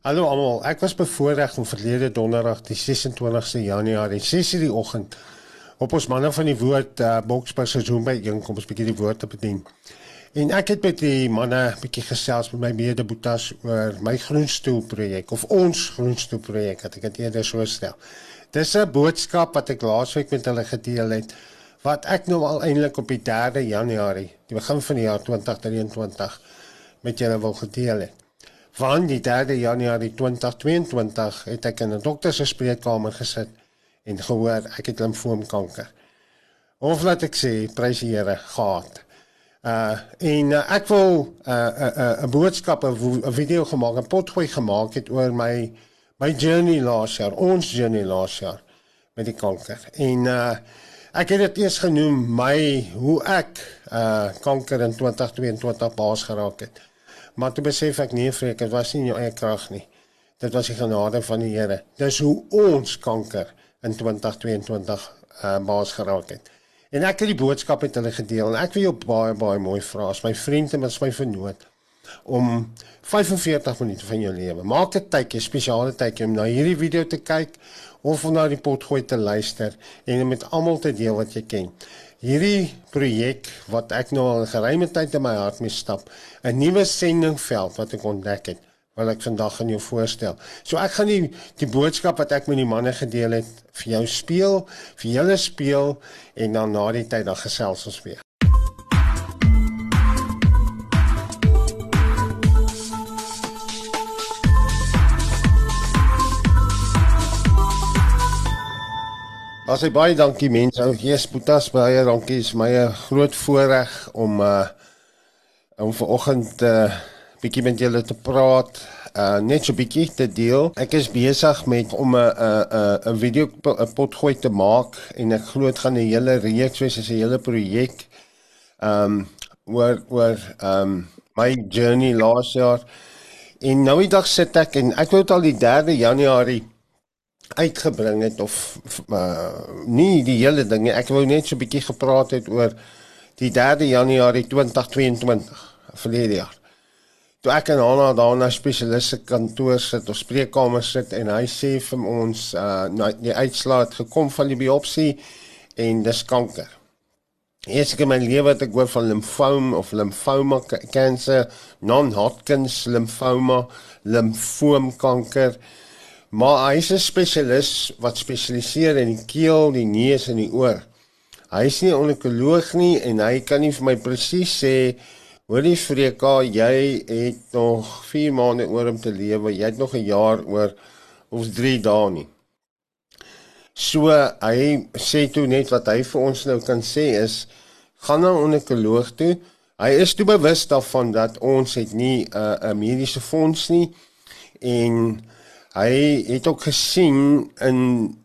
Hallo almal, ek was bevoorreg om verlede donderdag die 26ste Januarie 6:00 die oggend op ons manne van die woord uh, Boksburg se Zoom by inkoms 'n bietjie die woord te bedien. En ek het met die manne bietjie gesels met my mede boetas oor my groenstoel projek of ons groenstoel projek, wat ek dit eerder so stel. Dis 'n boodskap wat ek laasweek met hulle gedeel het wat ek nou al eintlik op die 3de Januarie, die begin van die jaar 2023 met julle wil gedeel het. Van die 3 Januarie 2022 het ek in 'n dokter se spreekkamer gesit en gehoor ek het limfoomkanker. Of laat ek sê, prys die Here, gehad. Uh en uh, ek wil 'n uh, 'n uh, 'n uh, boodskap 'n video gemaak, 'n potgooi gemaak het oor my my journey laas jaar, ons journey laas jaar met die kanker. En uh ek het dit eers genoem my hoe ek uh kanker in 2022 baas geraak het. Maar toe besef ek nee, vreek, dit was nie jou eie krag nie. Dit was die genade van die Here. Dis hoe ons kanker in 2022 uh, baas geraak het. En ek het die boodskap met hulle gedeel en ek wil jou baie baie mooi vra as my vriend en as my vernoot om 45 minute van jou lewe. Maak 'n tydjie, spesiale tydjie om na hierdie video te kyk of om na die potgooi te luister en met almal te deel wat jy ken hierdie projek wat ek nou al geruime tyd in my hart mee stap, 'n nuwe sendingveld wat ek ontdek het, wil ek vandag aan jou voorstel. So ek gaan die die boodskap wat ek met die manne gedeel het vir jou speel, vir julle speel en dan na die tyd dan gesels ons weer. As jy baie dankie mense. Ou Jesus Boetas baie dankie. Is my 'n groot voorreg om uh om vanoggend uh bietjie met julle te praat. Uh net so bietjie te deel. Ek is besig met om 'n 'n 'n video 'n potgooi te maak en ek glo dit gaan 'n hele reeks wees, 'n hele projek. Um oor oor um my journey laas jaar. En nou die dag sit ek en ek wou dit al die 3de Januarie uitgebring het of uh, nie die hele ding nie. Ek wou net so 'n bietjie gepraat het oor die 3de Januarie 2022 verlede jaar. Toe ek en Hanna daar na spesialiste kantoor sit of spreekkamer sit en hy sê vir ons uh nou die uitslaat het gekom van die biopsie en dis kanker. Eers in my lewe het ek hoor van limfoom of limfoma kanker, non-Hodgkin limfoma, limfoomkanker. Maar hy is 'n spesialis wat spesialiseer in die keel, die neus en die oor. Hy is nie 'n onkoloog nie en hy kan nie vir my presies sê hoor die Freka, jy het nog 4 maande oor om te lewe. Jy het nog 'n jaar oor of 3 dae nie. So hy sê toe net wat hy vir ons nou kan sê is gaan na 'n onkoloog toe. Hy is toe bewus daarvan dat ons het nie 'n uh, mediese fonds nie en Hy het ook gesien in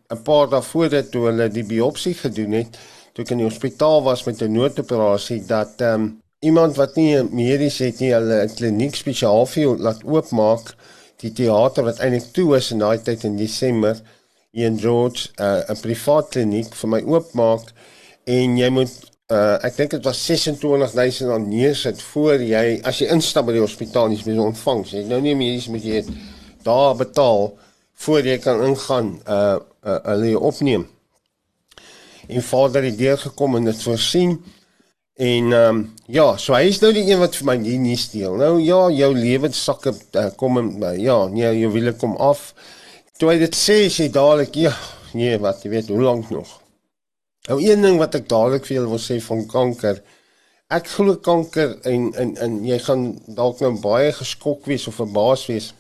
'n paar dae voordat toe hulle die biopsie gedoen het, toe ek in die hospitaal was met 'n noodoperasie dat ehm um, iemand wat nie medies het nie, hulle 'n kliniek spesiaal vir laat oopmaak, die teater wat eintlik toe is in daai tyd in Desember, in George uh, 'n privaat kliniek vir my oopmaak en jy moet uh, ek dink dit was 26000 rand neersit voor jy as jy instap by die hospitaal, jy moet ontvang. Jy nou nie medies moet jy het, daar betaal voor jy kan ingaan uh uh hulle jou opneem. En vader het deur gekom en dit voorsien. En ehm um, ja, so hy is nou die een wat vir my nie, nie steel. Nou ja, jou lewenssakke uh, kom en uh, ja, nee, jy wil kom af. Toe hy dit sê, sê dadelik ja, nee, wat jy weet, hoe lank nog? Nou een ding wat ek dadelik vir julle wil sê van kanker. Ek glo kanker en en en jy gaan dalk nou baie geskok wees of verbaas wees.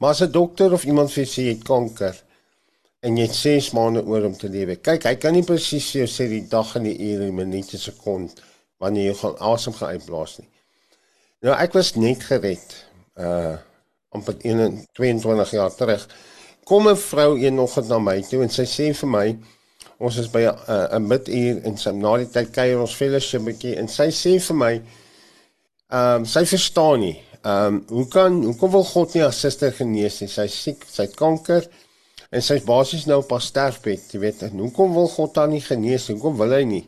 Maar as 'n dokter of iemand vir sê jy het kanker en jy het 6 maande oor om te lewe. Kyk, hy kan nie presies jou sê die dag en die uur en minute sekond wanneer jy gaan asem gaan uitblaas nie. Nou ek was net gered uh amper 22 jaar terug. Kom 'n vrou eenoggend na my toe en sy sê vir my ons is by uh, 'n miduur en sy na die tyd kuier ons fellowship bietjie en sy sê vir my ehm um, sy verstaan nie Ehm um, hoe kan hoe kom wel God nie haar suster genees nie? Sy siek, sy het kanker en sy's basies nou op haar sterfbed, jy weet. En hoe kom wil God haar nie genees nie? Hoekom wil hy nie?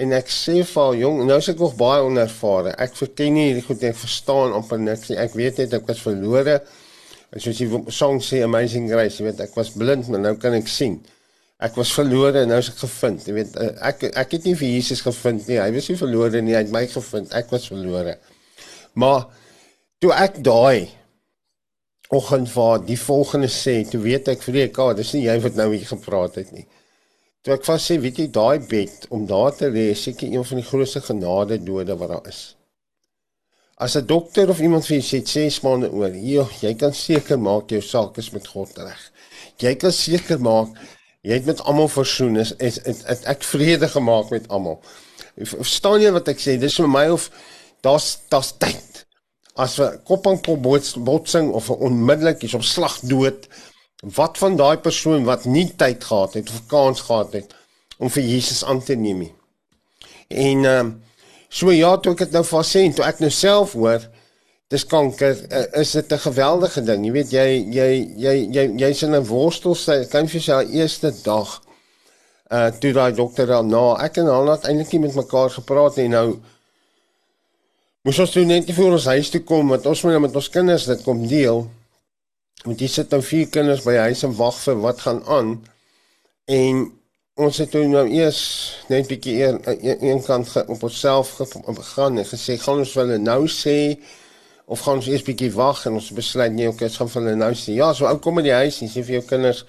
En ek sê vir haar, jong, nou is ek nog baie onervare. Ek verken nie hierdie goed ek verstaan amper niks nie. Ek weet net ek was verlore. En soos die song sê Amazing Grace, jy weet, ek was blind, maar nou kan ek sien. Ek was verlore en nou is ek gevind. Jy weet, eh, ek ek het nie vir Jesus gevind nie. Hy was nie verlore nie, hy het my gevind. Ek was verlore. Maar toe ek daai oggend vir die volgende sê, toe weet ek vir ek, oh, dis nie jy wat nou hier gepraat het nie. Toe ek vas sê, weet jy, daai bed om daar te lê, seker een van die grootste genade dode wat daar is. As 'n dokter of iemand vir jou sê 6 maande oor, joh, jy kan seker maak jou saak is met God reg. Jy kan seker maak jy het met almal versoen is, is, is, is ek vrede gemaak met almal. Verstaan jy wat ek sê? Dis vir my of daar's daar's tyd as 'n koppingpop botsing of 'n onmiddellik is op slag dood wat van daai persoon wat nie tyd gehad het of kans gehad het om vir Jesus aan te neem nie. En um, so ja, toe ek dit nou vas sê en toe ek nou self hoor dis kanker uh, is dit 'n geweldige ding. Jy weet jy jy jy jy jy's in 'n worstel sy kan vir sy eerste dag uh toe daai dokter nou ek en haar het eintlik nie met mekaar gepraat nie nou Moes ons toe net nie voor ons huis toe kom want ons moet nou met ons kinders dit kom deel. Want hier sit nou vier kinders by huis en wag vir wat gaan aan. En ons het toe nou eers net bietjie een, een, kant op onsself gegaan en gesê gaan ons hulle nou sê of gaan ons eers bietjie wag en ons besluit nee, okay, ons gaan vir hulle nou sê. Ja, so ou kom in die huis en sê vir jou kinders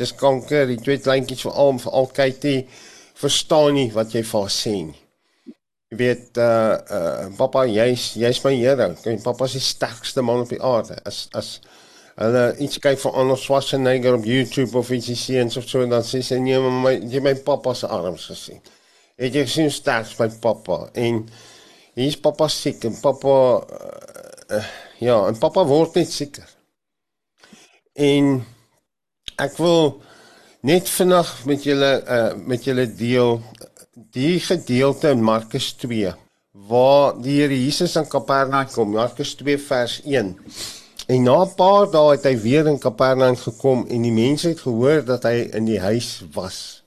dis kanker, die twee kleintjies vir al vir al kyk jy verstaan nie wat jy vir haar sê nie. Jy weet uh uh pappa jy's jy's my hero. Kyk pappa is die sterkste man op die aarde. As as hulle iets kyk van Arnold Schwarzenegger op YouTube of iets sien of so dan sê sy nee maar my jy my pappa se arms gesien. Het jy gesien sterk my pappa en hier's pappa siek en pappa uh, uh, ja en pappa word net sieker. En ek wil net vinnig met julle uh met julle deel die gedeelte in Markus 2 waar die Here Jesus in Kapernaum kom, Markus 2 vers 1. En na 'n paar dae het hy weer in Kapernaum gekom en die mense het gehoor dat hy in die huis was.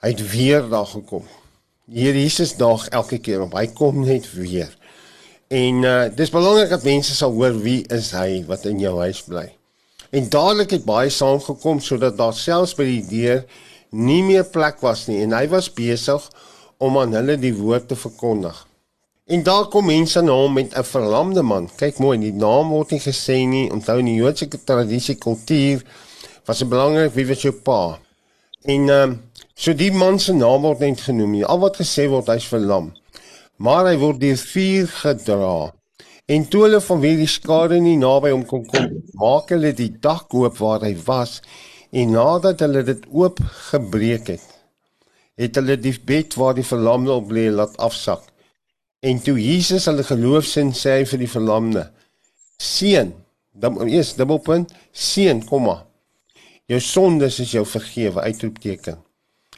Hy het weer daar gekom. Die Here Jesus daag elke keer op. Hy kom net weer. En uh dis belangrik dat mense sal hoor wie is hy wat in jou huis bly. En dadelik het baie saamgekom sodat daar selfs by die deur nie meer plek was nie en hy was besig om aan hulle die woord te verkondig. En daar kom mense na hom met 'n verlamde man. Kyk mooi, die naam word nie gesê nie. Onthou in die Joodse tradisie kultuur was dit belangrik wie was jou pa. En ehm um, so die man se naam word net genoem nie. Al wat gesê word hy's verlam. Maar hy word deur vuur gedra. En toe hulle van wie die skare nie naby hom kon kom, maak hulle die dak oop waar hy was En nadat hulle dit oop gebreek het, het hulle die bed waar die verlamde op lê laat afsak. En toe Jesus hulle geloofsin sê hy vir die verlamde: "Seun, dan is dubbelpunt, seun, kom maar. Jou sondes is jou vergewe." Uitroepteken.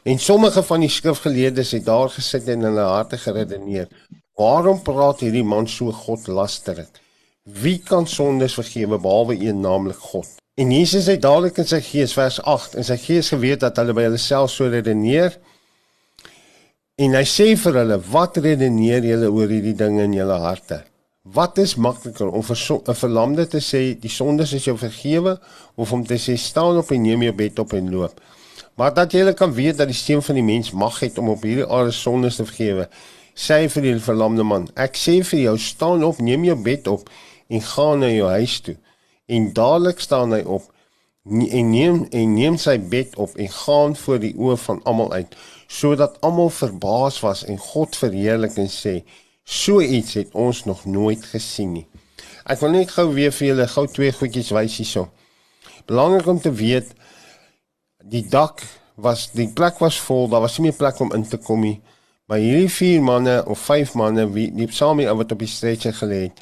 En sommige van die skrifgeleerdes het daar gesit en hulle harte geredeneer: "Waarom praat hierdie man so godlasterig? Wie kan sondes vergewe behalwe een, naamlik God?" En Jesus het dadelik in sy gees vers 8 in sy gees geweet dat hulle by hulle self so redeneer. En hy sê vir hulle: "Wat redeneer julle oor hierdie dinge in julle harte? Wat is makliker om vir 'n verlamde te sê die sondes is jou vergewe of om te sê staan op en neem jou bed op en loop?" Maar dat julle kan weet dat die seun van die mens mag het om op hierdie aarde sondes te vergewe, sê vir die verlamde man: "Ek sê vir jou, staan op, neem jou bed op en gaan na jou huis toe." En dadelik staan hy op en neem en neem sy bed op en gaan voor die oë van almal uit sodat almal verbaas was en God verheerlik en sê so iets het ons nog nooit gesien nie. Ek wil net gou weer vir julle gou twee goedjies wys hierso. Belangrik om te weet die dak was die plek was vol, daar was nie meer plek om in te kom nie. Maar hierdie vier manne of vyf manne wie nie saam met wat op die stretcher gelê het,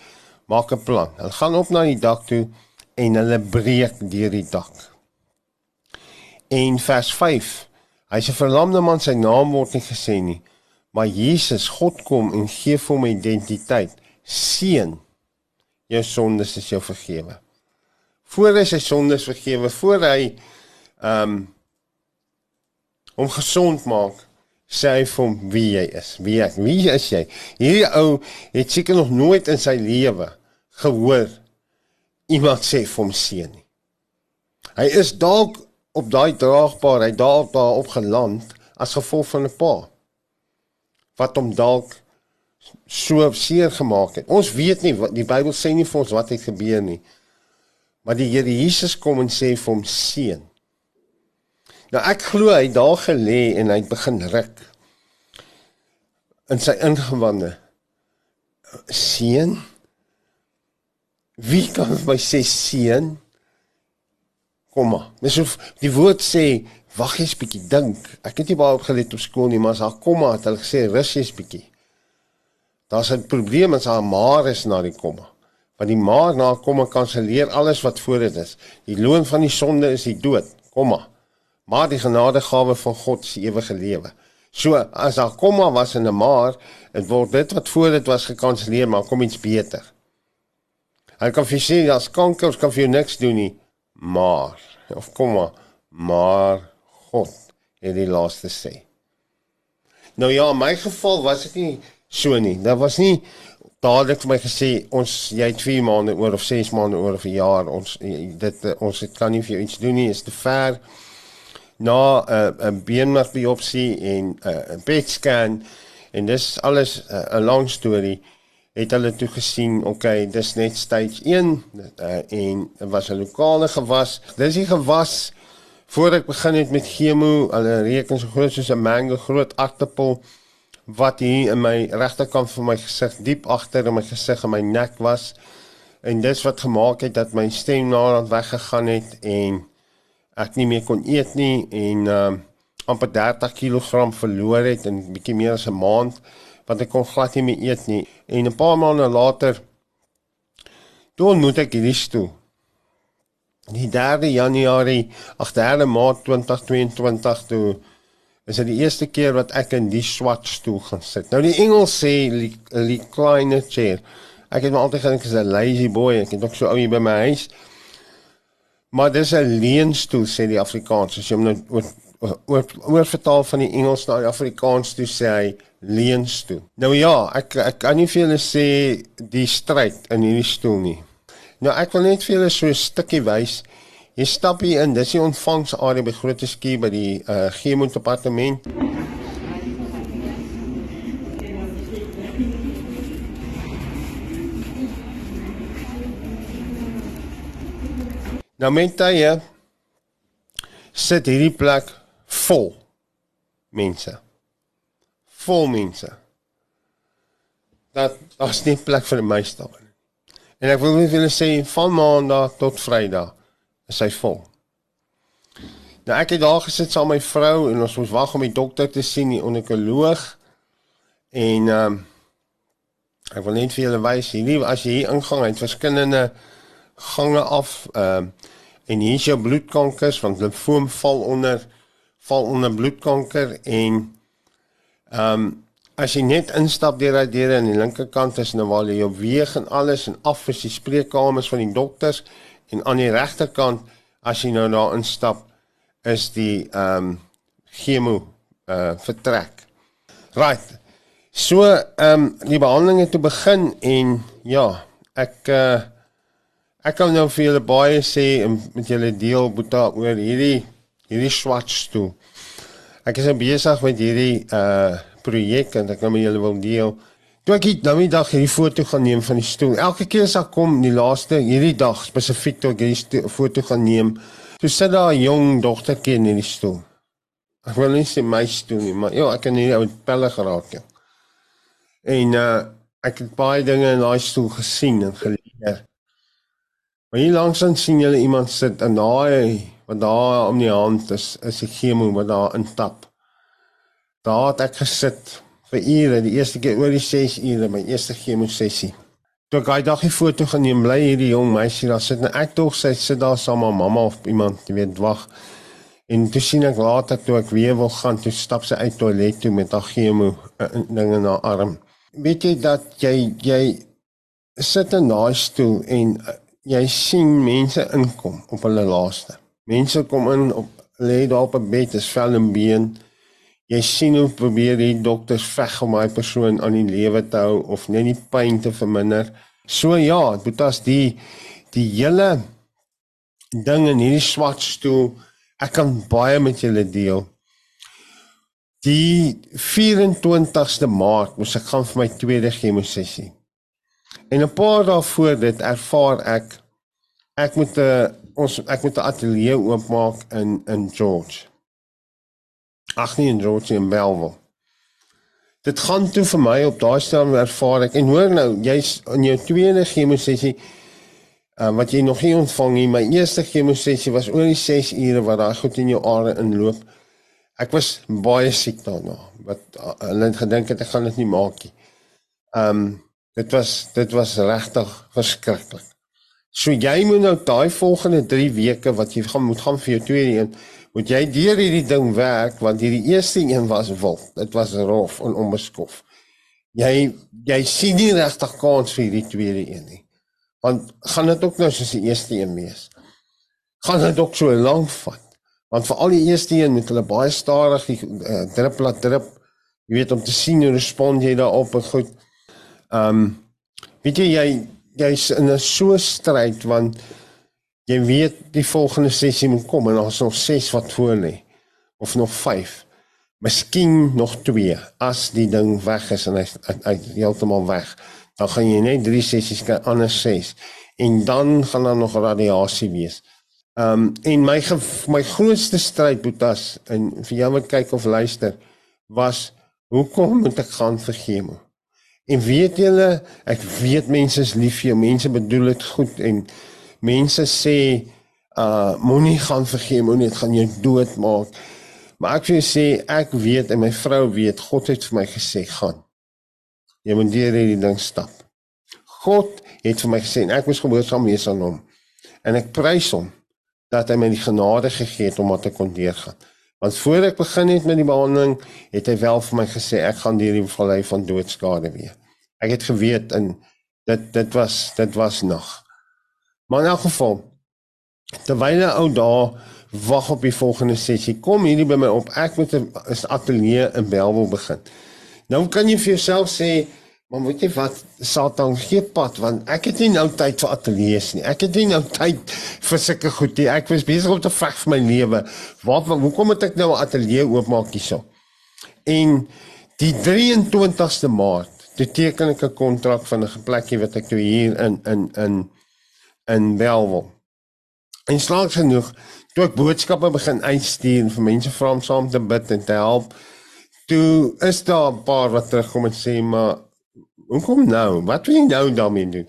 maak 'n plan. Hulle gaan op na die dak toe en hulle breek deur die dak. En vers 5. Hy's 'n verlamde man, sy naam word nie gesê nie, maar Jesus, God kom en gee vir hom identiteit. Seun, jou sondes is jou vergewe. Voor hy sy sondes vergewe, voor hy ehm um, hom gesond maak, sê hy vir hom wie jy is. Wie ek, wie is jy? Hierdie ou het seker nog nooit in sy lewe gehoor iemand sê vir hom seun nie. Hy is dalk op daai draagbaar, hy dalk daar op geland as gevolg van 'n pa wat hom dalk so seer gemaak het. Ons weet nie wat die Bybel sê nie vir ons wat het gebeur nie. Maar die Here Jesus kom en sê vir hom seun. Nou ek glo hy daar gelê en hy begin ruk in sy ingewande. Seun? Wie kan my sê seun? Kom maar. Dis of die woord sê wag jy's bietjie dink. Ek het nie baie opgelet op skool nie, maar as haar komma het hulle gesê rus jy's bietjie. Daar's 'n probleem as haar maar is na die komma. Want die maar na komma kanselleer alles wat voor dit is. Die loon van die sonde is die dood, komma. Maar die genadegawe van God is ewige lewe. So as haar komma was in 'n maar, dit word dit wat voor dit was gekanselleer, maar kom iets beter. Hy kan vir sê as kanker kan vir jou niks doen nie, maar of komma, maar God het die laaste sê. Nou ja, in my geval was dit nie so nie. Daar was nie dadelik vir my gesê ons jy het 2 maande oor of 6 maande oor of 'n jaar ons dit ons het kan nie vir jou iets doen nie, is te ver. Na 'n uh, beenmergbiopsie en 'n uh, PET scan en dis alles 'n uh, lang storie het hulle toe gesien, okay, dis net stage 1 uh, en was 'n lokale gewas. Dis die gewas Voor ek begin het met chemo, hulle reken so groot soos 'n mango, groot aartappel wat hier in my regterkant van my gesig, diep agter in my gesig en my nek was. En dis wat gemaak het dat my stem naderhand weggegaan het en ek nie meer kon eet nie en um amper 30 kg verloor het in bietjie meer as 'n maand want ek kon glad nie meer eet nie. En 'n paar maande later toe moet ek hierdie stoel die 3 Januarie, ag 3 Maart 2022 toe is dit die eerste keer wat ek in die swart stoel gaan sit. Nou die Engels sê recliner chair. Ek het maar altyd gedink is 'n lazy boy, ek het ook so ou hier by my huis. Maar dis 'n leunstoel sê die Afrikaans. As jy hom nou oor oor vertaal van die Engels na die Afrikaans toe sê hy leunstoel. Nou ja, ek ek kan nie vir julle sê die stryd in hierdie stoel nie. Nou ek wil net vir julle so 'n stukkie wys. Jy stap hier in, dis die ontvangsarea by Grote Skie by die uh chemo departement. Nou met jy sit hierdie plek vol mense. Vol mense. Dat daar's nie plek vir my stap nie. En ek wil net vir julle sê van maandag tot vrydag is hy vol. Nou ek het daar gesit saam met my vrou en ons moes wag om die dokter te sien, die onkoloog. En ehm um, ek wil net vir julle wys hier, as jy hier ingang het verskillende gange af ehm um, en hier is jou bloedkankers want limfoom val onder val onder bloedkanker en ehm um, as jy net instap deur daai deure aan die linkerkant is nou waar jy jou weeg en alles en af is die spreekkamers van die dokters en aan die regterkant as jy nou daar instap is die ehm um, chemo uh vertrek. Right. So ehm um, die behandeling het te begin en ja, ek uh ek kan nou vir julle baie sê en met julle deel boeta oor hierdie hierdie swart stoel. Ek is besig met hierdie uh projek en ek nou met julle wil deel. Toe ek nou die dag hierdie foto gaan neem van die stoel. Elke keer as ek kom die laaste hierdie dag spesifiek toe ek hierdie foto gaan neem, toe sit daar 'n jong dogtertjie in die stoel. Ek wil nie sê my stoel nie, maar ja, ek kan nie ou pelle geraak nie. En uh ek het baie dinge in daai stoel gesien en geleer. Maar hier langs dan sien jy iemand sit en daai wat daar om die hand is, is 'n chemo wat daar intap. Daar het ek gesit vir ure, die eerste keer oor die 6 ure my eerste chemo sessie. Toe ek daai dag die foto geneem, bly hierdie jong meisie daar sit en ek tog sy sit daar saam met mamma of iemand, jy weet, wag. En toe sien ek later toe ek weer wil gaan, toe stap sy uit toilet toe met haar chemo uh, dinge na arm. Weet jy dat jy jy sit in daai stoel en uh, jy sien mense inkom op hulle laaste. Mense kom in op lê daar op 'n bed, is vel en been jy sien hoe probeer die dokters veg om daai persoon aan die lewe te hou of net die pyn te verminder. So ja, Boetas die die hele ding in hierdie swart stoel, ek kan baie met julle deel. Die 24ste Maart moes ek gaan vir my tweede chemosessie. En 'n paar dae voor dit ervaar ek ek moet 'n ons ek moet 'n ateljee oopmaak in in George. Ag nee in George in Bellville. Dit gaan toe vir my op daai stadium ervaar ek en hoor nou jy's in jou tweede chemosessie uh, wat jy nog nie ontvang nie. My eerste chemosessie was oor die 6 ure wat daai goed in jou are inloop. Ek was baie siek daarna. Wat uh, hulle gedink het ek gaan dit nie maak nie. Ehm um, dit was dit was regtig verskriklik. So jy moet nou daai volgende 3 weke wat jy gaan moet gaan vir jou tweede een, moet jy deur hierdie ding werk want hierdie eerste een was wild. Dit was rof en onbeskof. Jy jy sien nie regtig kans vir hierdie tweede een nie. Want gaan dit ook nou soos die eerste een wees? Gaan dit ook so lank vat? Want vir al die eerste een moet hulle baie stadig die uh, drip laat drip. Jy weet om te sien hoe respond jy daarop en goed. Ehm um, weet jy jy jy's in 'n so stryd want jy weet die volgende sessie moet kom en daar's nog 6 wat voor lê of nog 5. Miskien nog 2 as die ding weg is en hy hy heeltemal weg dan gaan jy net 3 sessies kan anders 6 en dan gaan daar nog radiasie wees. Ehm um, en my my grootste stryd Boetas en vir jou wat kyk of luister was hoekom moet ek gaan vir chemo? En weet julle, ek weet mense is lief vir jou, mense bedoel dit goed en mense sê uh moenie gaan vir chemo nie, dit gaan jou doodmaak. Maar ek wil sê ek weet en my vrou weet, God het vir my gesê gaan. Jy moet deur hierdie ding stap. God het vir my gesê ek moet gehoorsaam wees aan hom. En ek prys hom dat hy my die genade gegee het om wat te kon deurgaan. Want voor ek begin het met die behandeling, het hy wel vir my gesê ek gaan deur die vallei van doodskade weer. Ek het geweet en dit dit was dit was nog. Maar in elk geval terwyl 'n ou daar wag op die volgende sessie, kom hierdie by my op. Ek moet 'n ateljee in Belwel begin. Nou kan jy vir jouself sê, maar weet jy wat, Satan gee pad want ek het nie nou tyd vir ateljee's nie. Ek het nie nou tyd vir sulke goed nie. Ek was besig om te veg vir my lewe. Wat hoekom moet ek nou 'n ateljee oopmaak hierso? En die 23ste Maart, toe teken ek 'n kontrak van 'n plekkie wat ek toe hier in in in in Belwel. En slaag genoeg, toe ek boodskappe begin uitstuur vir mense vra om saam te bid en te help toe is daar 'n paar wat terugkom en sê maar hoekom nou? Wat wil jy nou daarmee doen?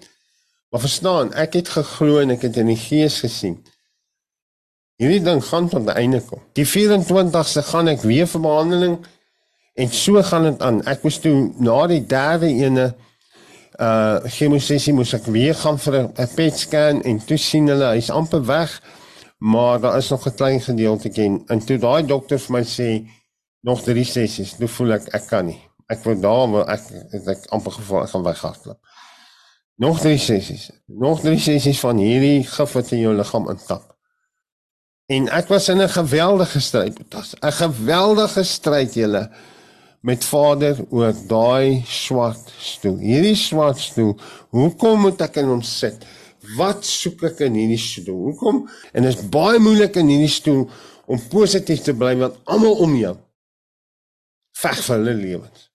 Maar verstaan, ek het geglo en ek het in die gees gesien. Hierdie ding gaan tot 'n einde kom. Die 24ste gaan ek weer vir behandeling en so gaan dit aan. Ek moes toe na die derde ene uh chemosessie moes ek weer gaan vir 'n PET scan en toe sien hulle hy's amper weg, maar daar is nog 'n klein gedeelte ken. En toe daai dokter vir my sê nog drie sessies. Nou voel ek ek kan nie. Ek word daar maar ek ek, ek amper gevoel ek gaan weghardloop. Nog drie sessies. Nog drie sessies van hierdie gif wat in jou liggaam intap. En ek was in 'n geweldige stryd. Dit was 'n geweldige stryd julle met Vader oor daai swart stoel. Hierdie swart stoel. Hoekom moet ek in hom sit? Wat soek ek in hierdie stoel? Hoekom? En dit is baie moeilik in hierdie stoel om positief te bly want almal om jou veg vir hulle lewens.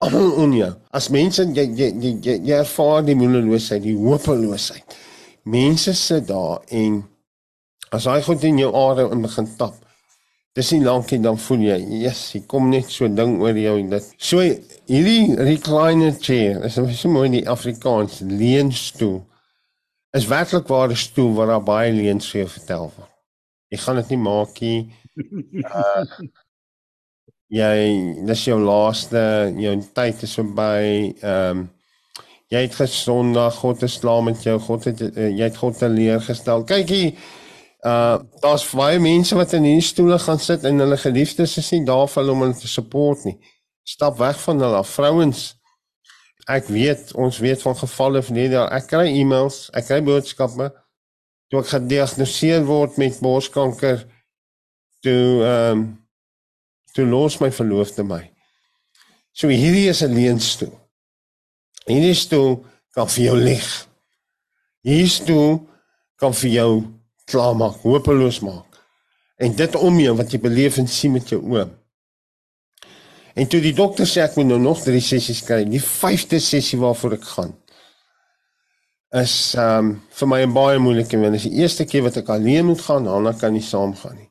Almal om jou. As mense jy jy jy, jy, jy ervaar die moedeloosheid, die hopeloosheid. Mense sit daar en as hy goed in jou are in begin tap. Dis nie lank en dan voel jy, yes, hy kom net so ding oor jou en dit. So hierdie recliner chair, is so mooi in die Afrikaans leunstoel. Is werklik waar 'n stoel waar daar baie leuns vir jou vertel word. Jy gaan dit nie maak nie. Uh jy dis jou laaste jou tyd is verby ehm um, jy het gesondag God is klaar met jou God het uh, jy het God teleurgestel. Kyk hier uh daar's baie mense wat in hierdie stoele gaan sit en hulle geliefdes is nie daar vir hulle om hulle te support nie. Stap weg van hulle vrouens ek weet ons weet van gevalle van hierdie ek kry e-mails ek kry boodskappe. Toe ek gediagnoseer word met borskanker toe ehm um, Toe los my verloofde my. So hierdie is 'n leenstoel. Hierdie stoel kan vir jou lig. Hierdie stoel kan vir jou klaarmaak, hopeloos maak. En dit om jou wat jy beleef en sien met jou oë. En toe die dokter sê ek moet nou nog 3 sessies kry, die 5de sessie waarvoor ek gaan is ehm um, vir my 'n baie moeilike een. Dit is die eerste keer wat ek alleen moet gaan, dan kan nie saam gaan nie.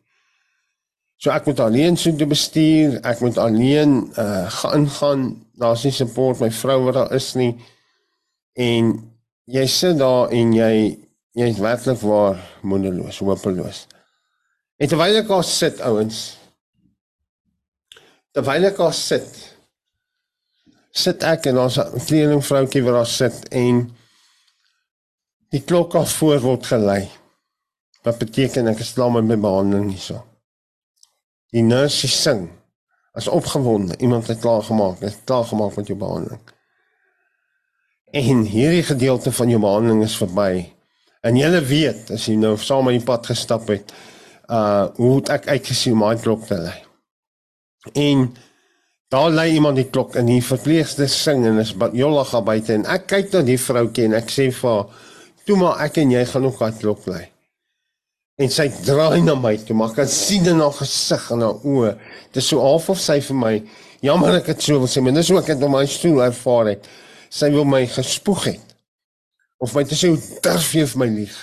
So ek moet alleen so te bestuur, ek moet alleen uh gaan gaan. Daar's nie support my vrou wat daar is nie. En jy sit daar en jy jy is werklik waar moedeloos, hopeloos. En terwyl ek daar sit, ouens, terwyl ek daar sit, sit ek en ons 'n klein vroutjie wat daar sit en Die klok af voor word gelei. Wat beteken ek is klaar met my behandeling hierso. Die nurse sing as opgewonde, iemand het klaar gemaak, het klaar gemaak met jou behandeling. En hierdie gedeelte van jou behandeling is verby. En jy weet, as jy nou saam met die pad gestap het, uh hoe ek uitgesien my klok te lei. En daar lê iemand die klok en die verpleegster sing en is jollig daar buite en ek kyk na die vroutjie en ek sê vir haar toe maar ek en jy gaan nog wat klop bly. En sy draai na my toe, maar kan sien in haar gesig en haar oë. Dit is so half of sy vir my, jammer ek het so wil sê, maar dis hoe ek dit op my stoel ervaar het. Sy wil my gespoeg het. Of my te sê, hoe durf jy vir my lieg?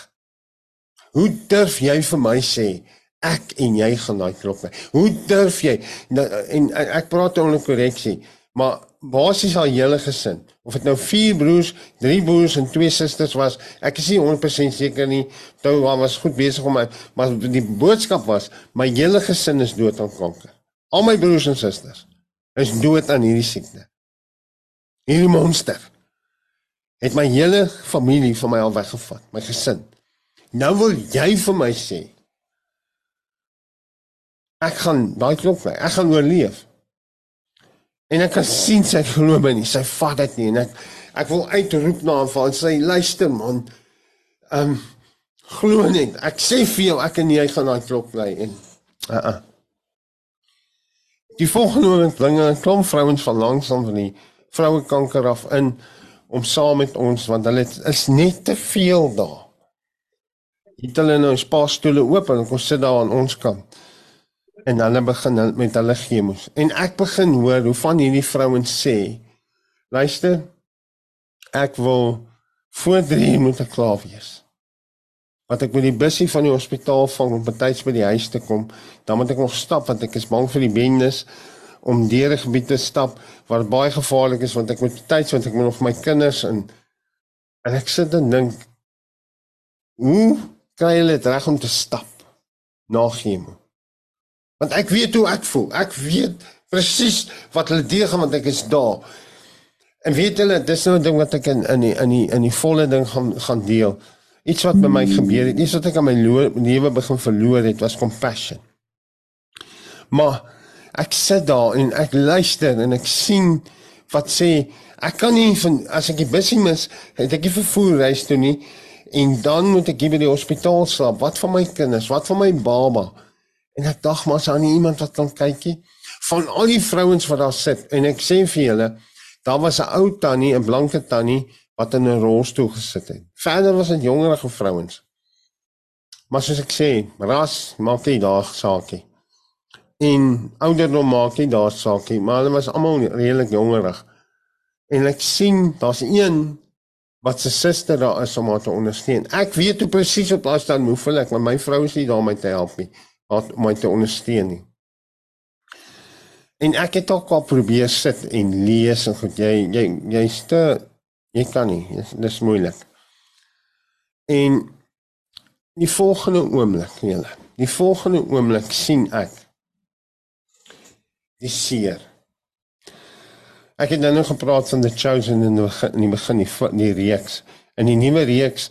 Hoe durf jy vir my sê, ek en jy gaan daai klop bly? Hoe durf jy? Nou, en, ek praat onder korreksie, maar basies haar hele gesin of dit nou vier broers, drie broers en twee susters was, ek is nie 100% seker nie. Toe was goed besig om my maar die boodskap was my hele gesin is dood aan kanker. Al my broers en susters is dood aan hierdie siekte. Hierdie monster het my hele familie van my al weggevat, my gesin. Nou wil jy vir my sê ek gaan daai klop kry. Ek gaan oorleef. En ek kan sien sy glo my nie. Sy vat dit nie en ek ek wil uitroep na haar van sy luister man. Ehm um, glo net. Ek sê vir jou ek en jy gaan daai klop bly en uh uh. Die volgende oomblik bring 'n klomp vrouens van langsam van die vroue kanker af in om saam met ons want hulle is net te veel daar. Het hulle nou 'n paar stoele oop en ons sit daar aan ons kant en hulle begin met hulle chemos. En ek begin hoor hoe van hierdie vrouens sê: "Luister, ek wil voor 3 moet ek klaar wees. Want ek moet die busie van die hospitaal vang om betyds by die huis te kom. Dan moet ek nog stap want ek is bang vir die bendes om deur die gebied te stap dit baie gevaarlik is want ek moet betyds want ek moet nog my kinders in en ek sit en dink hoe kry hulle dit reg om te stap na chemo? Want ek weet hoe ek voel. Ek weet presies wat hulle deur gaan want ek is daar. En weet julle, dis nou 'n ding wat ek in in die in die in die volle ding gaan gaan deel. Iets wat met my gebeur het, iets wat ek aan my lewe begin verloor het, was compassion. Maar ek sit daar en ek luister en ek sien wat sê ek kan nie van as ek die busie mis, het ek nie vervoer reis toe nie en dan moet ek by die hospitaal slaap. Wat van my kinders? Wat van my baba? En ek dink maar sou nie iemand wat kan kykie van al die vrouens wat daar sit en ek sê vir julle daar was 'n ou tannie, 'n blanke tannie wat in 'n rolstoel gesit het. Verder was dit jongerige vrouens. Maar soos ek sê, ras maak nie daar saakie. En ouderdom maak nie daar saakie, maar hulle was almal redelik jongerig. En ek sien daar's een wat se suster daar is om haar te ondersteun. Ek weet hoe presies op afstand hoe voel ek, maar my vrou is nie daar om my te help nie wat my te ondersteun nie. En ek het ook al probeer sit en lees en goed jy jy jy's te jy kan nie, dit is moeilik. En die volgende oomblik, julle, die volgende oomblik sien ek die seer. Ek het nou nog gepraat van the chosen in die begin, in die begin die, die reeks. In die nuwe reeks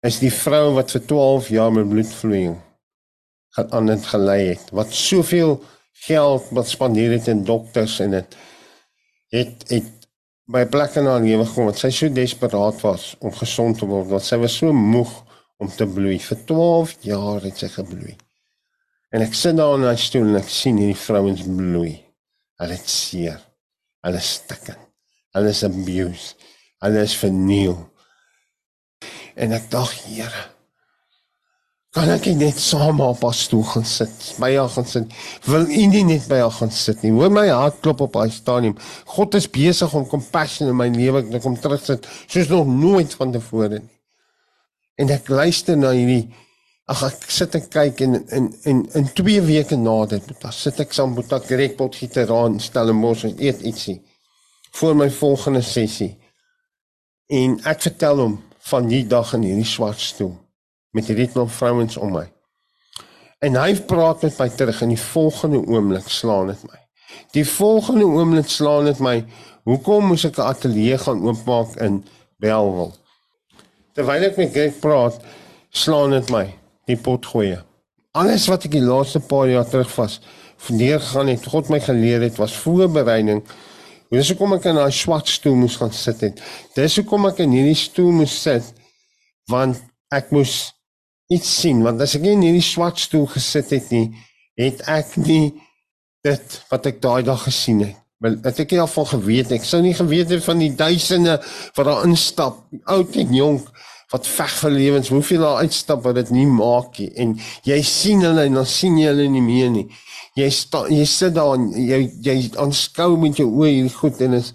is die vrou wat vir 12 jaar met bloedvloeiing aan dit gelei het wat soveel geld wat spandeer het in dokters en dit het het by plekke na lewe gekom wat sy so desperaat was om gesond te word want sy was so moeg om te bloei vir 12 jaar het sy gebloei En ek sit daar in my stoel en ek sien hierdie vrouens bloei. Hulle het seer. Hulle stikken. Hulle is abused. Hulle is verniel. En ek dink, Here, kan ek net saam op haar stoel gaan sit? By haar gaan sit. Wil U nie net by haar gaan sit nie? Hoor my hart klop op haar stadium. God is besig om compassion in my lewe te kom terugsit soos nog nooit vantevore nie. En ek luister na hierdie Ag ek sit en kyk en in in in 2 weke na dit, dan sit ek saam met 'n grekpot gitaar en stel 'n mos en eet ietsie vir my volgende sessie. En ek vertel hom van die dag in hierdie swart stoel met hierdie klomp vrouens om my. En hy praat met my terug en die volgende oomblik slaan dit my. Die volgende oomblik slaan dit my, hoekom moes ek 'n ateljee gaan oopmaak in Belwel? Terwyl ek met Greg praat, slaan dit my die pot gooi. Alles wat ek die laaste paar jaar terug was, verneer gaan het God my geleer het was voorbereiding. Dis hoekom ek in daai swart stoel moes gaan sit het. Dis hoekom ek in hierdie stoel moes sit want ek moes iets sien want as ek nie in hierdie swart stoel gesit het nie, het ek nie dit wat ek daai dag gesien het. Het ek nie al van geweet ek sou nie geweet het van die duisende wat daar instap, oud en jonk wat veg vir lewens, hoeveel daar uitstap wat dit nie maak nie en jy sien hulle en dan sien jy hulle nie meer nie. Jy sta jy sit daar en jy jy aanskou met jou oë hierdie goed en is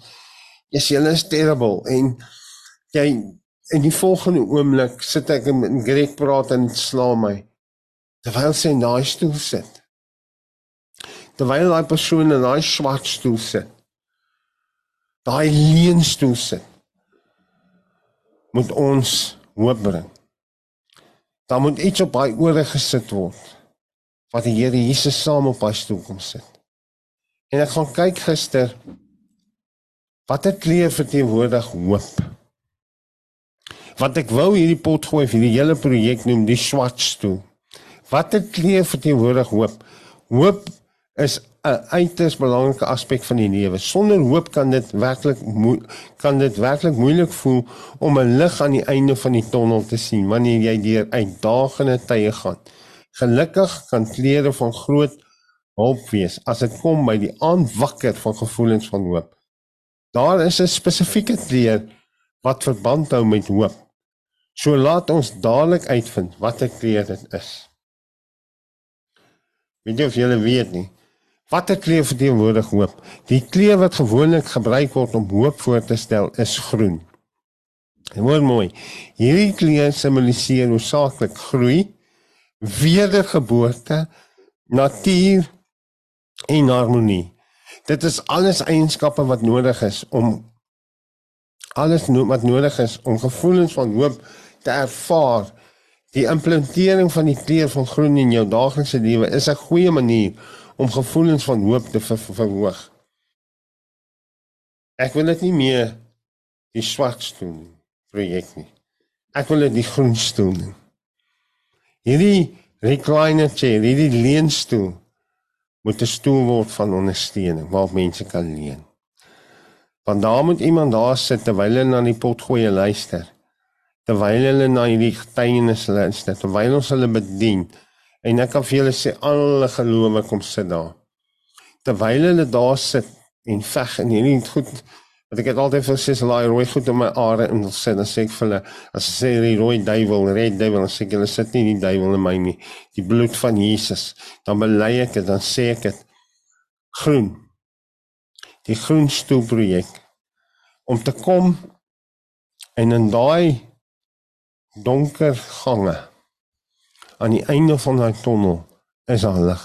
jy is terrible en jy in die volgende oomblik sit ek in Greg praat en sla my terwyl sy in daai stoel sit. Terwyl daai persoon in daai swart stoel sit. Daai leenstoel sit. Moet ons hoop bring. Dan moet iets op daai ore gesit word wat die Here Jesus saam op hy stoel kom sit. En ek gaan kyk gister watter kleur verteenwoordig hoop. Wat ek wou hierdie pot gooi vir die hele projek noem die swart stoel. Watter kleur verteenwoordig hoop? Hoop is 'n uiters belangrike aspek van die lewe. Sonder hoop kan dit werklik kan dit werklik moeilik voel om 'n lig aan die einde van die tonnel te sien wanneer jy deur uitdagende tye gaan. Gelukkig kan klere van groot hulp wees as dit kom by die aanwakker van gevoelens van hoop. Daar is 'n spesifieke kleur wat verband hou met hoop. So laat ons dadelik uitvind watter kleur dit is. Weet jy of jy weet nie? Watter kleur verteenwoordig hoop? Die kleur wat gewoonlik gebruik word om hoop voor te stel is groen. En hoor mooi. Hierdie kleur simboliseer hoofsaaklik groei, wedergeboorte, natuur en harmonie. Dit is alles eienskappe wat nodig is om alles wat nodig is om gevoelens van hoop te ervaar. Die implementering van die kleur van groen in jou daaglikse lewe is 'n goeie manier om gevoelens van hoop te ver verhoog. Ek wil dit nie meer die swart doen projek nie. Ek wil dit die groen doen. Hierdie recliner chair, hierdie leunstoel moet 'n stoel word van ondersteuning waar mense kan leun. Want daar moet iemand daar sit terwyl hulle na die pot gooi luister. Terwyl hulle na hierdie getuienis luister, terwyl ons hulle bedien. En ek kan vir julle sê alle gelowe kom sit daar. Terwyl hulle daar sit en veg en hierdie goed wat ek het altyd vir sies laai rooi goed in my are en sê dan sê ek vir hulle as sê die rooi duiwel, red duiwel, dan sê ek hulle sit nie die duiwel in my nie. Die bloed van Jesus. Dan bely ek dit, dan sê ek dit groen. Die groen stoel projek om te kom en in daai donker gange aan die einde van daai tonnel is daar lig.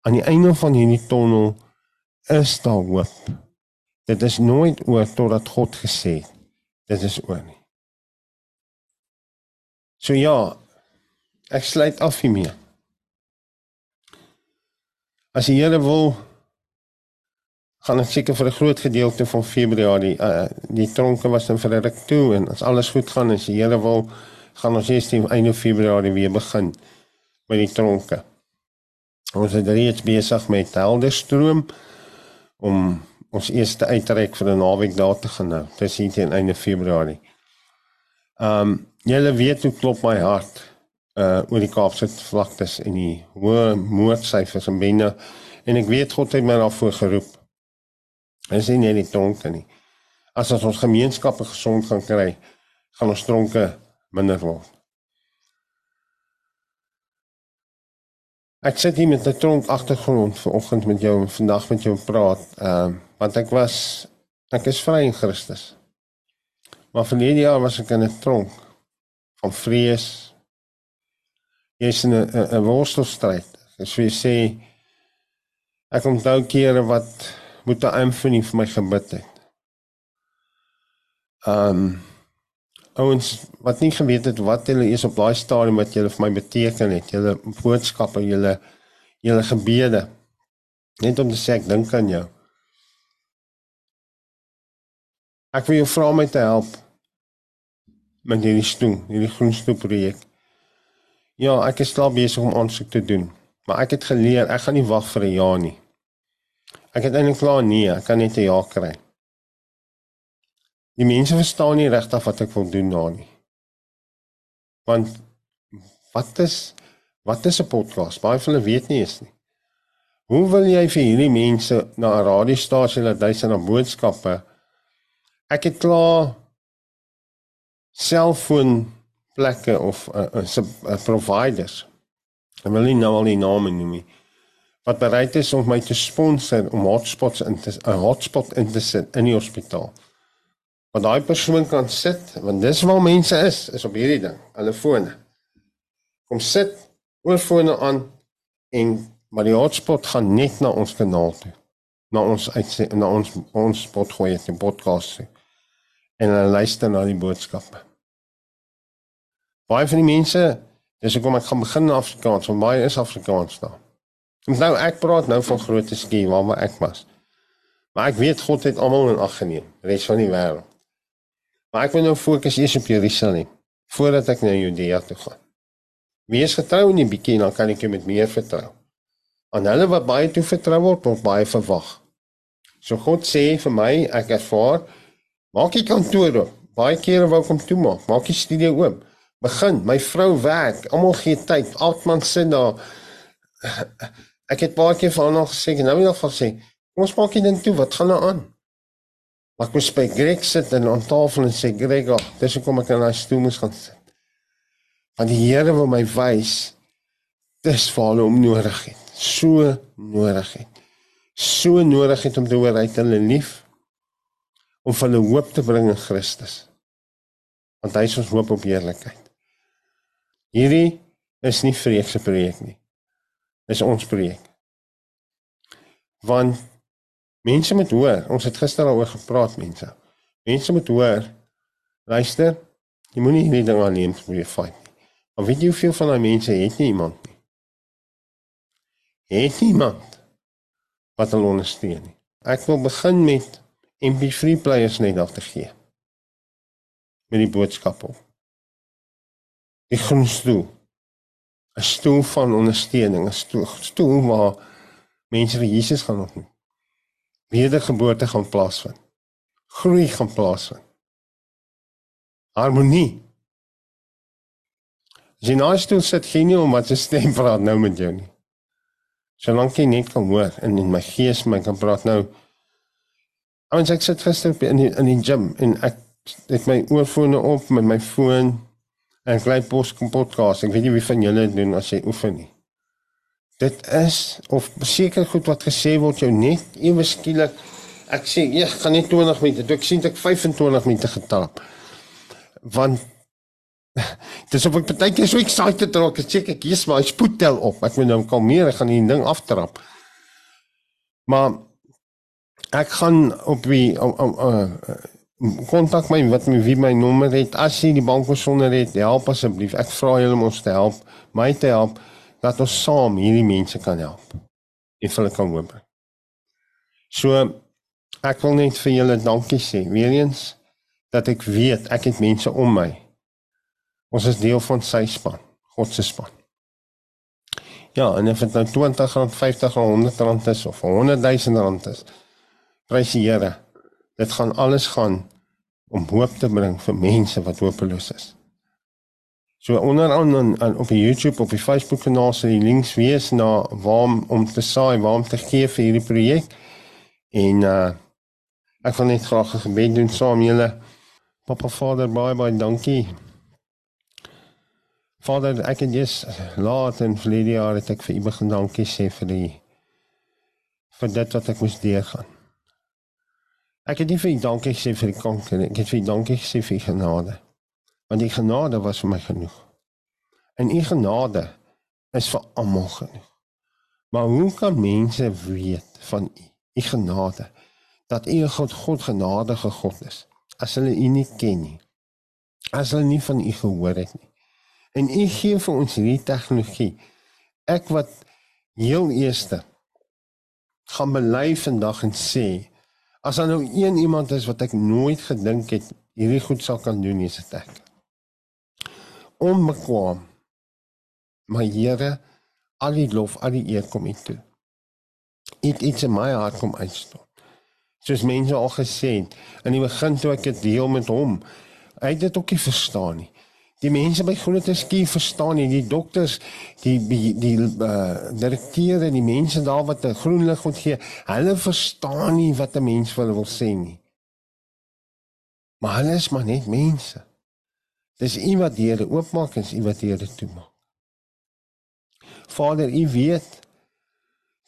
Aan die einde van hierdie tonnel is daar hoop. Dit is nooit oor totdat God gesê dit is oor nie. So ja, ek sluit af hiermee. As die Here wil gaan ek seker vir 'n groot gedeelte van Februarie uh, die tronke was in ruk toe en as alles goed gaan en die Here wil gaan ons eers teen einde Februarie weer begin met die tronke. Ons is reeds besig met Helderstroom om ons eerste uitreik vir 'n naweek daar te gaan nou. Dis hier teen einde Februarie. Ehm um, julle weet hoe klop my hart uh oor die Kaapse vlaktes en die hoë moordsyfers en binne en ek weet God het my daarvoor geroep. Is nie net die tronke nie. As ons ons gemeenskappe gesond gaan kry, gaan ons tronke minder word. Ek sit hier met 'n tronk agtergrond vanoggend met jou en vandag met jou praat. Ehm uh, want ek was ek is vry in Christus. Maar vir hierdie jaar was ek in 'n tronk van vrees. Jy's in 'n 'n worstelstryd. Wie sê ek onthou kere wat moet 'n Anthony vir my gebid het. Um, ouens wat nie geweet het wat hulle is op daai stadium wat julle vir my beteken het, julle boodskappe, julle julle gebede. Net om te sê ek dink aan jou. Ek wil jou vra om my te help met hierdie stoel, hierdie groenstoel projek. Ja, ek is klaar besig om aansoek te doen, maar ek het geleer ek gaan nie wag vir 'n jaar nie. Ek het eintlik klaar nee, ek kan net 'n jaar kry. Die mense verstaan nie regtig wat ek wil doen daar nie. Want wat is wat is 'n podcast? Baie van hulle weet nie eens nie. Hoe wil jy vir hierdie mense na 'n radiostasie laat luister na boodskappe? Ek het klaar selfoon plekke of 'n uh, uh, providers. Ek wil nie nou al die name noem nie. Wat bereid is om my te sponsor om hotspots in 'n hotspot in te sit in die hospitaal. Wat daai persoon kan sit want dis waar mense is is op hierdie ding hulle fone. Kom sit oor fone aan en maar die hotspot gaan net na ons kanaal toe. Na ons uit na ons ons spot gooi in podcast toe. en hulle luister na die boodskappe. Baie van die mense dis ek kom ek gaan begin Afrikaans want baie is Afrikaans daar nou ek praat nou van groot skie waar ek was maar ek weet God het almal in ag geneem res van die wêreld Maar ek wil nou fokus eers op Jerusalem voordat ek na Judea toe gaan. Wees getrou in die bietjie dan kan ek jou met meer vertrou. Aan hulle wat baie toe vertrou word, word baie verwag. So God sê vir my, ek ervaar, maak die kantoor oop. Baie kere wou kom toe maak, maak die studio oop. Begin, my vrou werk, almal gee tyd. Altman sit daar. Ek het baie keer haar nog gesê, nou nog sê, kom ons maak dit dan toe, wat gaan nou aan? Maar ek moes by Greg sit en aan tafel en sê Greg, oh, dis hoekom ek aan daai stoel moes gaan sit. Want die Here wil my wys dis vir hulle om nodig het. So nodig het. So nodig het om te hoor uit hulle lief om hulle hoop te bring in Christus. Want hy is ons hoop op heerlikheid. Hierdie is nie vreekse projek nie. Dis ons projek. Want Mense moet hoor, ons het gister daaroor gepraat mense. Mense moet hoor. Luister, jy moenie hierdie ding alleen moet jy fight nie. Maar weet jy hoeveel van daai mense het nie iemand nie? Het iemand wat hulle ondersteun nie. Ek wil begin met MP3 players net af te gee. Met die boodskap op. Die groenstoel. 'n Stoel van ondersteuning, 'n stoel, stoel waar mense vir Jesus gaan ontmoet wedergeboorte gaan plaasvind. Groei gaan plaasvind. Harmonie. Jy nou stoel sit geen nie om wat se stem praat nou met jou nie. Solank jy net kan hoor en in my gees my kan praat nou. Ons ek sit gister in die, in die gym en ek het my oorfone op met my foon en ek lei pos podcast. Ek weet nie wie van julle dit doen as jy oefen nie dit is of seker goed wat gesê word jou net ewe skielik. Ek sê ek gaan net 20 minute toe. Ek sien ek 25 minute getrap want dis ek baie keer so excited raak ek check ek hier's maar spoed tel op. Ek moet nou kalmeer ek gaan die ding aftrap. Maar ek gaan op wie kontak my wat my wie my nommer het as jy die bank besonder het help asseblief ek vra julle om ons te help my te help dat ons saam hierdie mense kan help en hulle kan hoop. So ek wil net vir julle dankie sê weer eens dat ek weet ek het mense om my. Ons is deel van sy span, God se span. Ja, en of dit nou 20 rand, 50 rand, 100 rand is of 100 000 rand is. Prys die Here. Dit gaan alles gaan om hoop te bring vir mense wat hopeloos is. So onderaan aan op die YouTube of die Facebook kanaal sal die links wees na waar om te saai, waar om te gee vir hierdie projek. En uh ek wil net graag 'n gebed doen saam julle. Papa Vader, baie baie dankie. Vader, ek het jy's laat in verlede jaar het ek vir u begin dankie sê vir die vir dit wat ek moes deurgaan. Ek het nie vir u dankie gesê vir die kanker nie. Ek het vir u dankie gesê vir die genade. Want die genade was vir my genoeg. En u genade is vir almal genoeg. Maar hoe kan mense weet van u? U genade dat u God God genadige God is as hulle u nie ken nie. As hulle nie van u gehoor het nie. En u gee vir ons hierdie tegnologie. Ek wat heel eerste gaan bely vandag en sê As daar nou een iemand is wat ek nooit gedink het hierdie goed sal kan doen, is dit ek. Onbekwaam. Maar Here, al die lof, al die eer kom U toe. Dit iets in my hart kom uitstop. Soos mense al gesê het, in die begin toe ek dit deel met hom, hy het dit ook nie verstaan nie. Die mense by Groot Skie verstaan nie, die dokters, die die, die uh, direkteure, die mense daar wat 'n groen lig moet gee, hulle verstaan nie wat 'n mens hulle wil sê nie. Maar hulle is maar net mense. Dis U wat deure oopmaak en U wat deure toemaak. Vader, U weet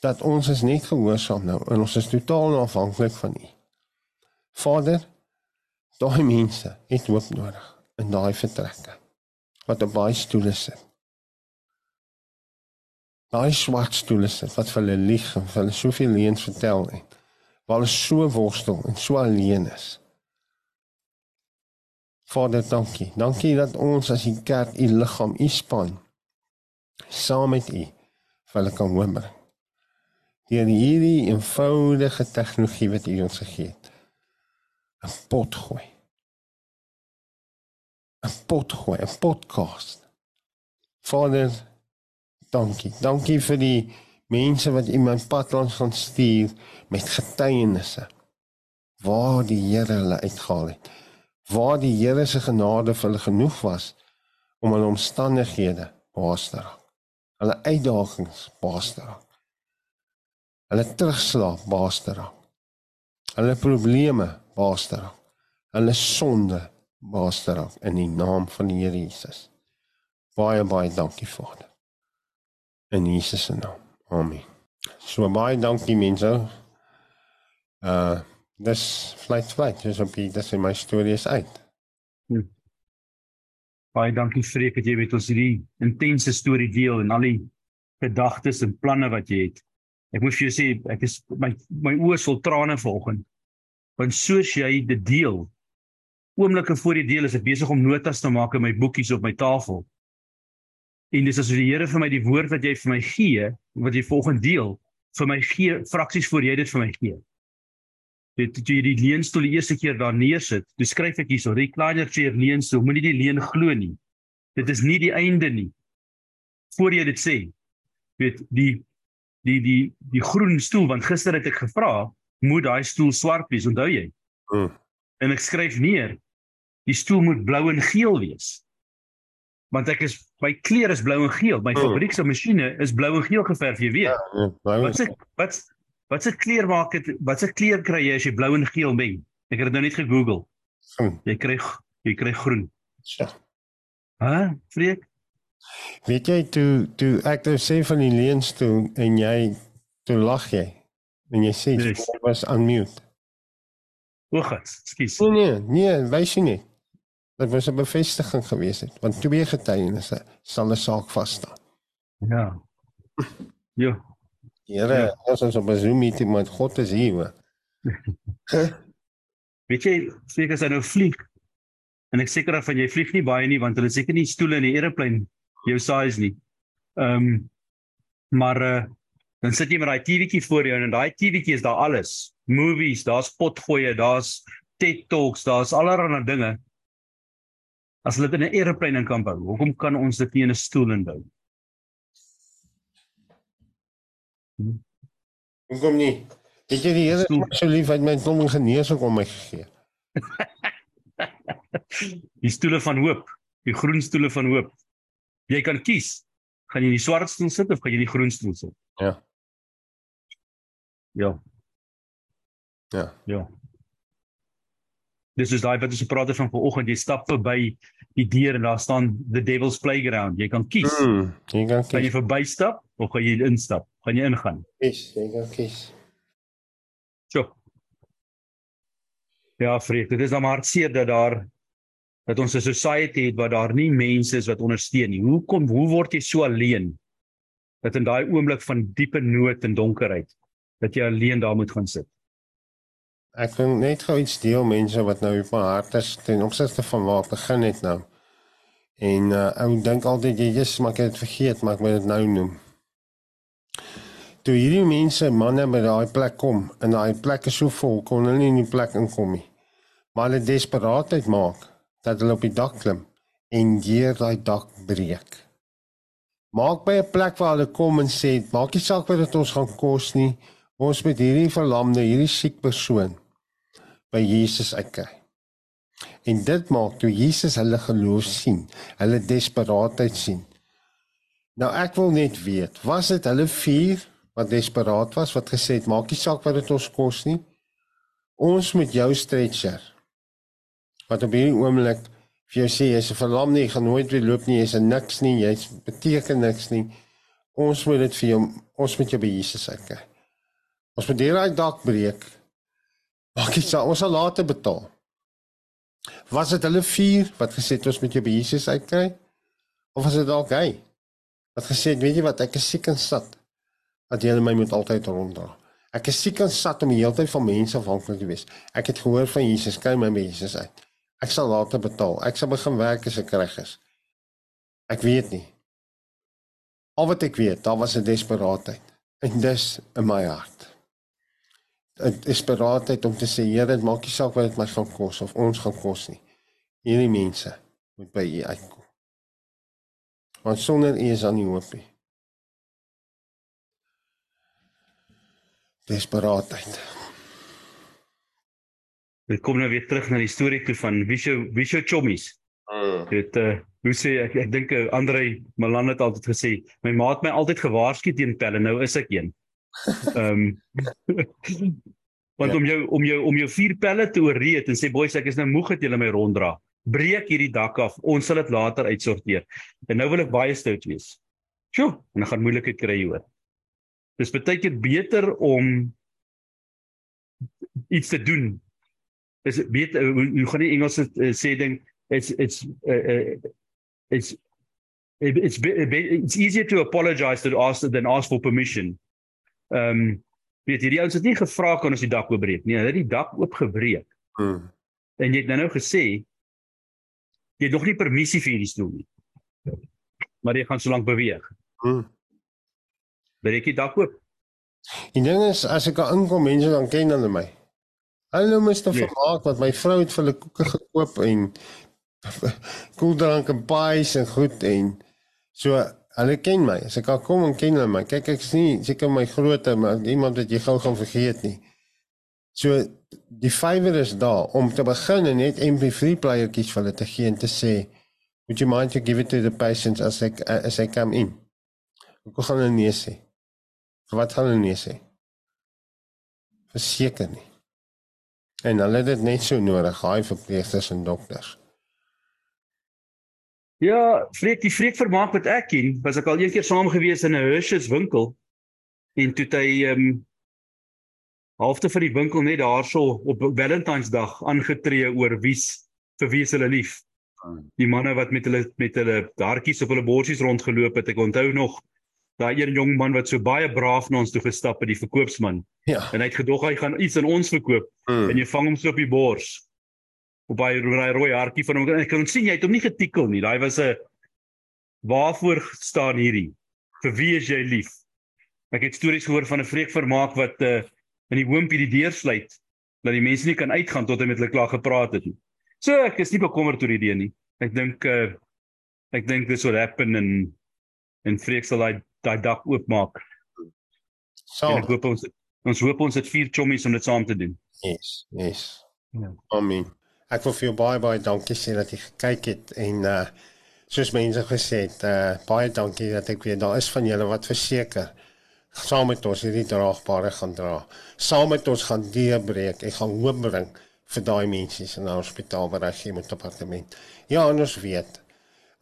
dat ons is net gehoorsaam nou en ons is totaal afhanklik van U. Vader, daai mense het hoop nodig in daai vertrekke wat op baie stoele sit. Daai swart stoele sit wat vir hulle lieg en vir hulle soveel leuns vertel en waar hulle so worstel en so alleen is. Vader, dankie. Dankie dat ons as die kerk u liggaam, u span saam met u vir hulle kan hoor. Deur hierdie eenvoudige tegnologie wat u ons gegee het. 'n pot gooi. 'n pot gooi, 'n podcast. Vader, dankie. Dankie vir die mense wat in my pad langs gaan stuur met getuienisse. Waar die Here hulle uitgehaal het. Waar die Here se genade vir hulle genoeg was om hulle omstandighede baas te raak. Hulle uitdagings baas te raak. Hulle terugslag baas te raak. Hulle probleme baas te raak. Hulle sonde Baaster af in die naam van die Here Jesus. Baie baie dankie Vader. In Jesus se naam. Amen. So baie dankie mense. Uh dis flight flight. Dis op die dis in my storie is uit. Hm. Baie dankie Freek dat jy met ons hierdie intense storie deel en al die gedagtes en planne wat jy het. Ek moet vir jou sê ek is my my oë vol trane vanoggend. Want soos jy dit deel, oomblikke voor die deel is ek besig om notas te maak in my boekies op my tafel. En dis asof die Here vir my die woord wat jy vir my gee, wat jy volgende deel, vir my gee fraksies voor jy dit vir my gee. Dit jy die leenstoel die eerste keer daar neersit, dis skryf ek hierso, recliner chair leenstoel, moenie die leen glo nie. Dit is nie die einde nie. Voor jy dit sê, weet die die die die groen stoel want gister het ek gevra, moet daai stoel swart wees, onthou jy? Mm. En ek skryf neer die stoel moet blou en geel wees. Want ek is my kleur is blou en geel. My oh. fabriekse masjiene is blou en geel geverf, jy weet. Ja, ja, wat se wat wat se kleur maak dit? Wat se kleur kry jy as jy blou en geel meng? Ek het dit nou net gegoogel. Hm. Jy kry jy kry groen. Ja. Hæ? Freek? Weet jy toe toe ek nou sê van die leens toe en jy toe lag jy en jy sê jy was unmute. O, God, skus. Nee, nee, nee, wys jy nie. Dit was 'n bevestiging gewees het, want twee getuienisse sal 'n saak vas staan. Ja. Ja. Here, ja. ons is op 'n Zoom meeting met God is hier. Weet jy, as hy nou vlieg. En ek seker van jy vlieg nie baie nie want hulle seker nie stoele in die aeroplane jou size nie. Ehm um, maar uh, dan sit jy met daai TV'tjie voor jou en daai TV'tjie is daar alles. Movies, daar's potgoeie, daar's TED Talks, daar's allerlei dinge. As hulle dit in 'n aeroplane kan bou, hoekom kan ons dit nie in 'n stoel inbou? Hm. Hoekom nie? Ek het die Here so lief dat my dom geneesing om my gegee. die stoele van hoop, die groen stoele van hoop. Jy kan kies. Gaan jy in die swart stoel sit of gaan jy in die groen stoel sit? Ja. Ja. Ja. Ja. Dis is daai wat ons gepraat het van vanoggend, jy stap verby die deur en daar staan the devil's playground. Jy kan kies. Mm, jy kan Gaan jy kies. verbystap of gaan jy instap? Gaan jy ingaan? kies. Jy kan kies. So. Ja, vriend, dit is dan maar hartseer dat daar dat ons 'n society het waar daar nie mense is wat ondersteun nie. Hoekom hoe word jy so alleen? Dat in daai oomblik van diepe nood en donkerheid dat jy alleen daar moet gaan sit. Ek wil net gou iets deel mense wat nou op my hart is ten opsigte van waar ek begin het nou. En uh ou dink altyd jy is maar ek het vergeet, maar ek moet dit nou noem. Toe hierdie mense manne by daai plek kom en daai plek is so vol kon hulle nie in die plek inkom nie. Maar hulle desperaatheid maak dat hulle op die dak klim en deur daai dak breek. Maak by 'n plek waar hulle kom en sê, maak nie saak wat dit ons gaan kos nie. Ons met hierdie verlamde, hierdie siek persoon by Jesus uitkry. En dit maak toe Jesus hulle geloof sien, hulle desperaatheid sien. Nou ek wil net weet, was dit hulle vier wat desperaat was wat gesê het maak nie saak wat dit ons kos nie. Ons met jou stretcher. Wat op hierdie oomblik vir jou sê jy's 'n verlam nie, jy gaan nooit weer loop nie, jy's niks nie, jy's beteken niks nie. Ons moet dit vir jou ons met jou by Jesus uitkry. Ons moet hierdie dak breek. Maak dit sal ons sal later betaal. Was dit hulle vier wat gesê het ons met jou by Jesus uitkry? Of was dit dalk hy? Wat gesê het, weet jy wat, ek is siek en sat dat jy my moet altyd ronddra. Ek is siek en sat om die hele tyd van mense afhanklik te wees. Ek het gehoor van Jesus, kry my by Jesus uit. Ek sal later betaal. Ek sal begin werk as ek reg is. Ek weet nie. Al wat ek weet, daar was 'n desperaatheid. En dis in my hart. 'n Desperaatheid om te sê, Here, dit maak nie saak wat dit my gaan kos of ons gaan kos nie. Hierdie mense moet by U uitkom. Want sonder U is daar nie hoop nie. Desperaatheid. Dit kom nou weer terug na die storie toe van Visho Visho Chommies. Mm. Dit uh hoe sê ek ek dink uh, Andre Malan het altyd gesê my ma het my altyd gewaarsku teen pelle nou is ek een. Ehm want Ja. om jou om jou om jou vier pelle te oorreed en sê boys ek is nou moeg dat julle my ronddra. Breek hierdie dak af. Ons sal dit later uitsorteer. En nou wil ek baie stout wees. Sjoe, en dan gaan moeilikheid kry hoor. Dis baie keer beter om iets te doen. Is dit beter hoe hoe gaan die Engelse uh, sê ding it's it's uh, uh, it's it, it's it's easier to apologize to ask than ask for permission. Ehm um, weet hierdie ouens het nie gevra kan ons die dak oopbreek nie. Hulle het die dak oopgebreek. Mm. En jy het nou nou gesê jy het nog nie permissie vir hierdie stoel nie. Maar jy gaan so lank beweeg. Mm. Breek die dak oop. Die ding is as ek daar inkom mense dan ken hulle my. Hallo Mr. Nee. Vermaak wat my vrou het vir hulle koeke gekoop en koeldrank en pies en goed en so hulle ken my. As ek kom en ken hulle my. Kyk ek nie seker my grootte maar iemand wat jy gou gaan vergeet nie. So die vywer is daar om te begin en net MP3 playertjies vir hulle te gee en te sê would you mind to give it to the patients as I as I come in. Ek gaan hulle nee sê. Vir wat gaan hulle nee sê? Verseker nie. En hulle het dit net so nodig, daai verpleegsters en dokters. Ja, vreek die vreek vermaak wat ek ken, was ek al een keer saam gewees in 'n Hershey's winkel en toe het hy ehm um, halfte van die winkel net daarso op Valentynsdag aangetree oor wie's vir wie is hulle lief. Die manne wat met hulle met hulle hartjies op hulle borsies rondgeloop het. Ek onthou nog daai een jong man wat so baie braaf na ons toe gestap het, die verkoopsman. Ja. En hy het gedog hy gaan iets aan ons verkoop Mm. en jy vang hom so op die bors. Op daai daai rooi hartjie van hom. Ek kan sien jy het hom nie getikel nie. Daai was 'n waarvoor staan hierdie? Vir wie is jy lief? Ek het stories gehoor van 'n vreekvermaak wat uh, in die hoompie die deur sluit dat die mense nie kan uitgaan tot hy met hulle klaar gepraat het nie. So ek is nie bekommerd oor die idee nie. Ek dink uh, ek dink dis wat happen en en vreek sal daai daai dak oopmaak. So, En ek hoop ons ons hoop ons het vier chommies om dit saam te doen. yes, yes. Ja. Amen. Ek wil vir jou baie baie dankie sê dat jy gekyk het en uh soos mense gesê het, uh, baie dankie dat ek weet daar is van julle wat verseker saam met ons hierdie draagbare gaan dra. Saam met ons gaan deurbreek en gaan hoop bring vir daai mense in die hospitaal waar hy gee met departement. Ja, ons weet.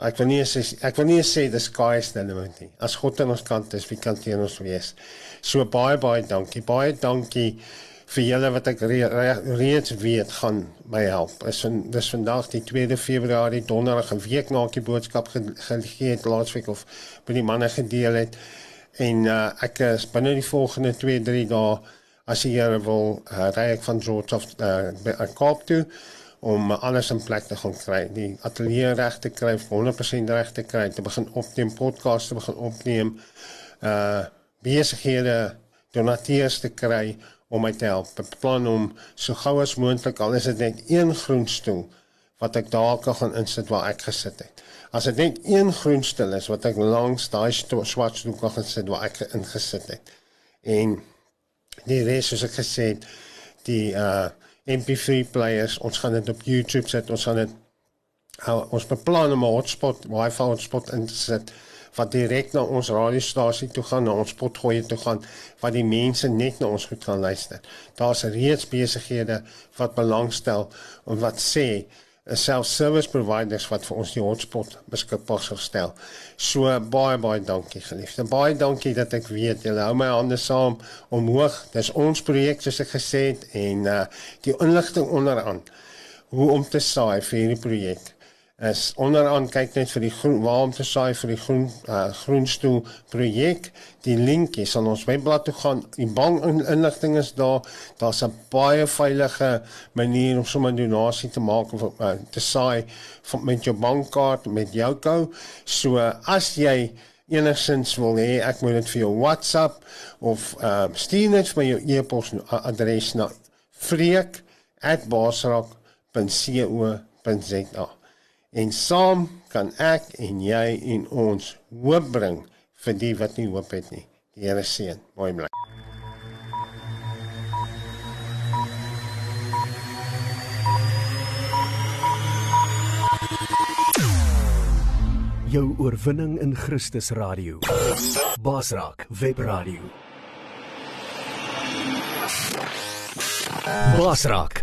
Ek wil nie sê ek wil nie sê the sky is the limit nie. As God aan ons kant is, wie kan teen ons wees? So baie baie dankie. Baie dankie vir julle wat ek re, re, reeds weet gaan my help. Is van dis vandag die 2de Februarie donderdag 'n week na die boodskap gegee het laasweek of by die manne gedeel het en uh, ek is binne die volgende 2 3 dae as jy hier wil uh, ry ek van George of uh, by Kaap toe om alles in plek te gaan kry. Die ateljee reg te kry, 100% reg te kry, te begin opneem podcast te begin opneem. Uh besighede donateurs te kry om my te help. Ek plan om so gou as moontlik al is dit net een groen stoel wat ek daar kan gaan insit waar ek gesit het. As dit net een groen stoel is wat ek langs daai swart stoel kan gaan sit waar ek ingesit het. En die res soos ek gesê het, die uh MP3 players, ons gaan dit op YouTube sit, ons gaan dit uh, ons beplan om 'n hotspot, wifi hotspot in te sit wat direk na ons radiostasie toe gaan, na ons potgoeie toe gaan, wat die mense net na ons goed gaan luister. Daar's reeds besighede wat belangstel en wat sê 'n self-service providers wat vir ons die hotspot beskikbaar sal stel. So baie baie dankie geliefde. Baie dankie dat ek weet julle hou my hande saam omhoog. Dis ons projek soos ek gesê het en uh die inligting onderaan hoe om te saai vir hierdie projek is onderaan kyk net vir die groen waarom te saai vir die groen uh, groenstoel projek die link is aan ons webblad toe gaan. Die bank inligting is daar. Daar's 'n baie veilige manier om sommer 'n donasie te maak of uh, te saai van met jou bankkaart met jou kou. So as jy enigsins wil hê ek moet dit vir jou WhatsApp of uh, stuur net vir my jou e-pos adres na freek@basrak.co.za En saam kan ek en jy en ons hoop bring vir die wat nie hoop het nie. Die Here seën. Mooi bly. Jou oorwinning in Christus radio. Basrak web radio. Basrak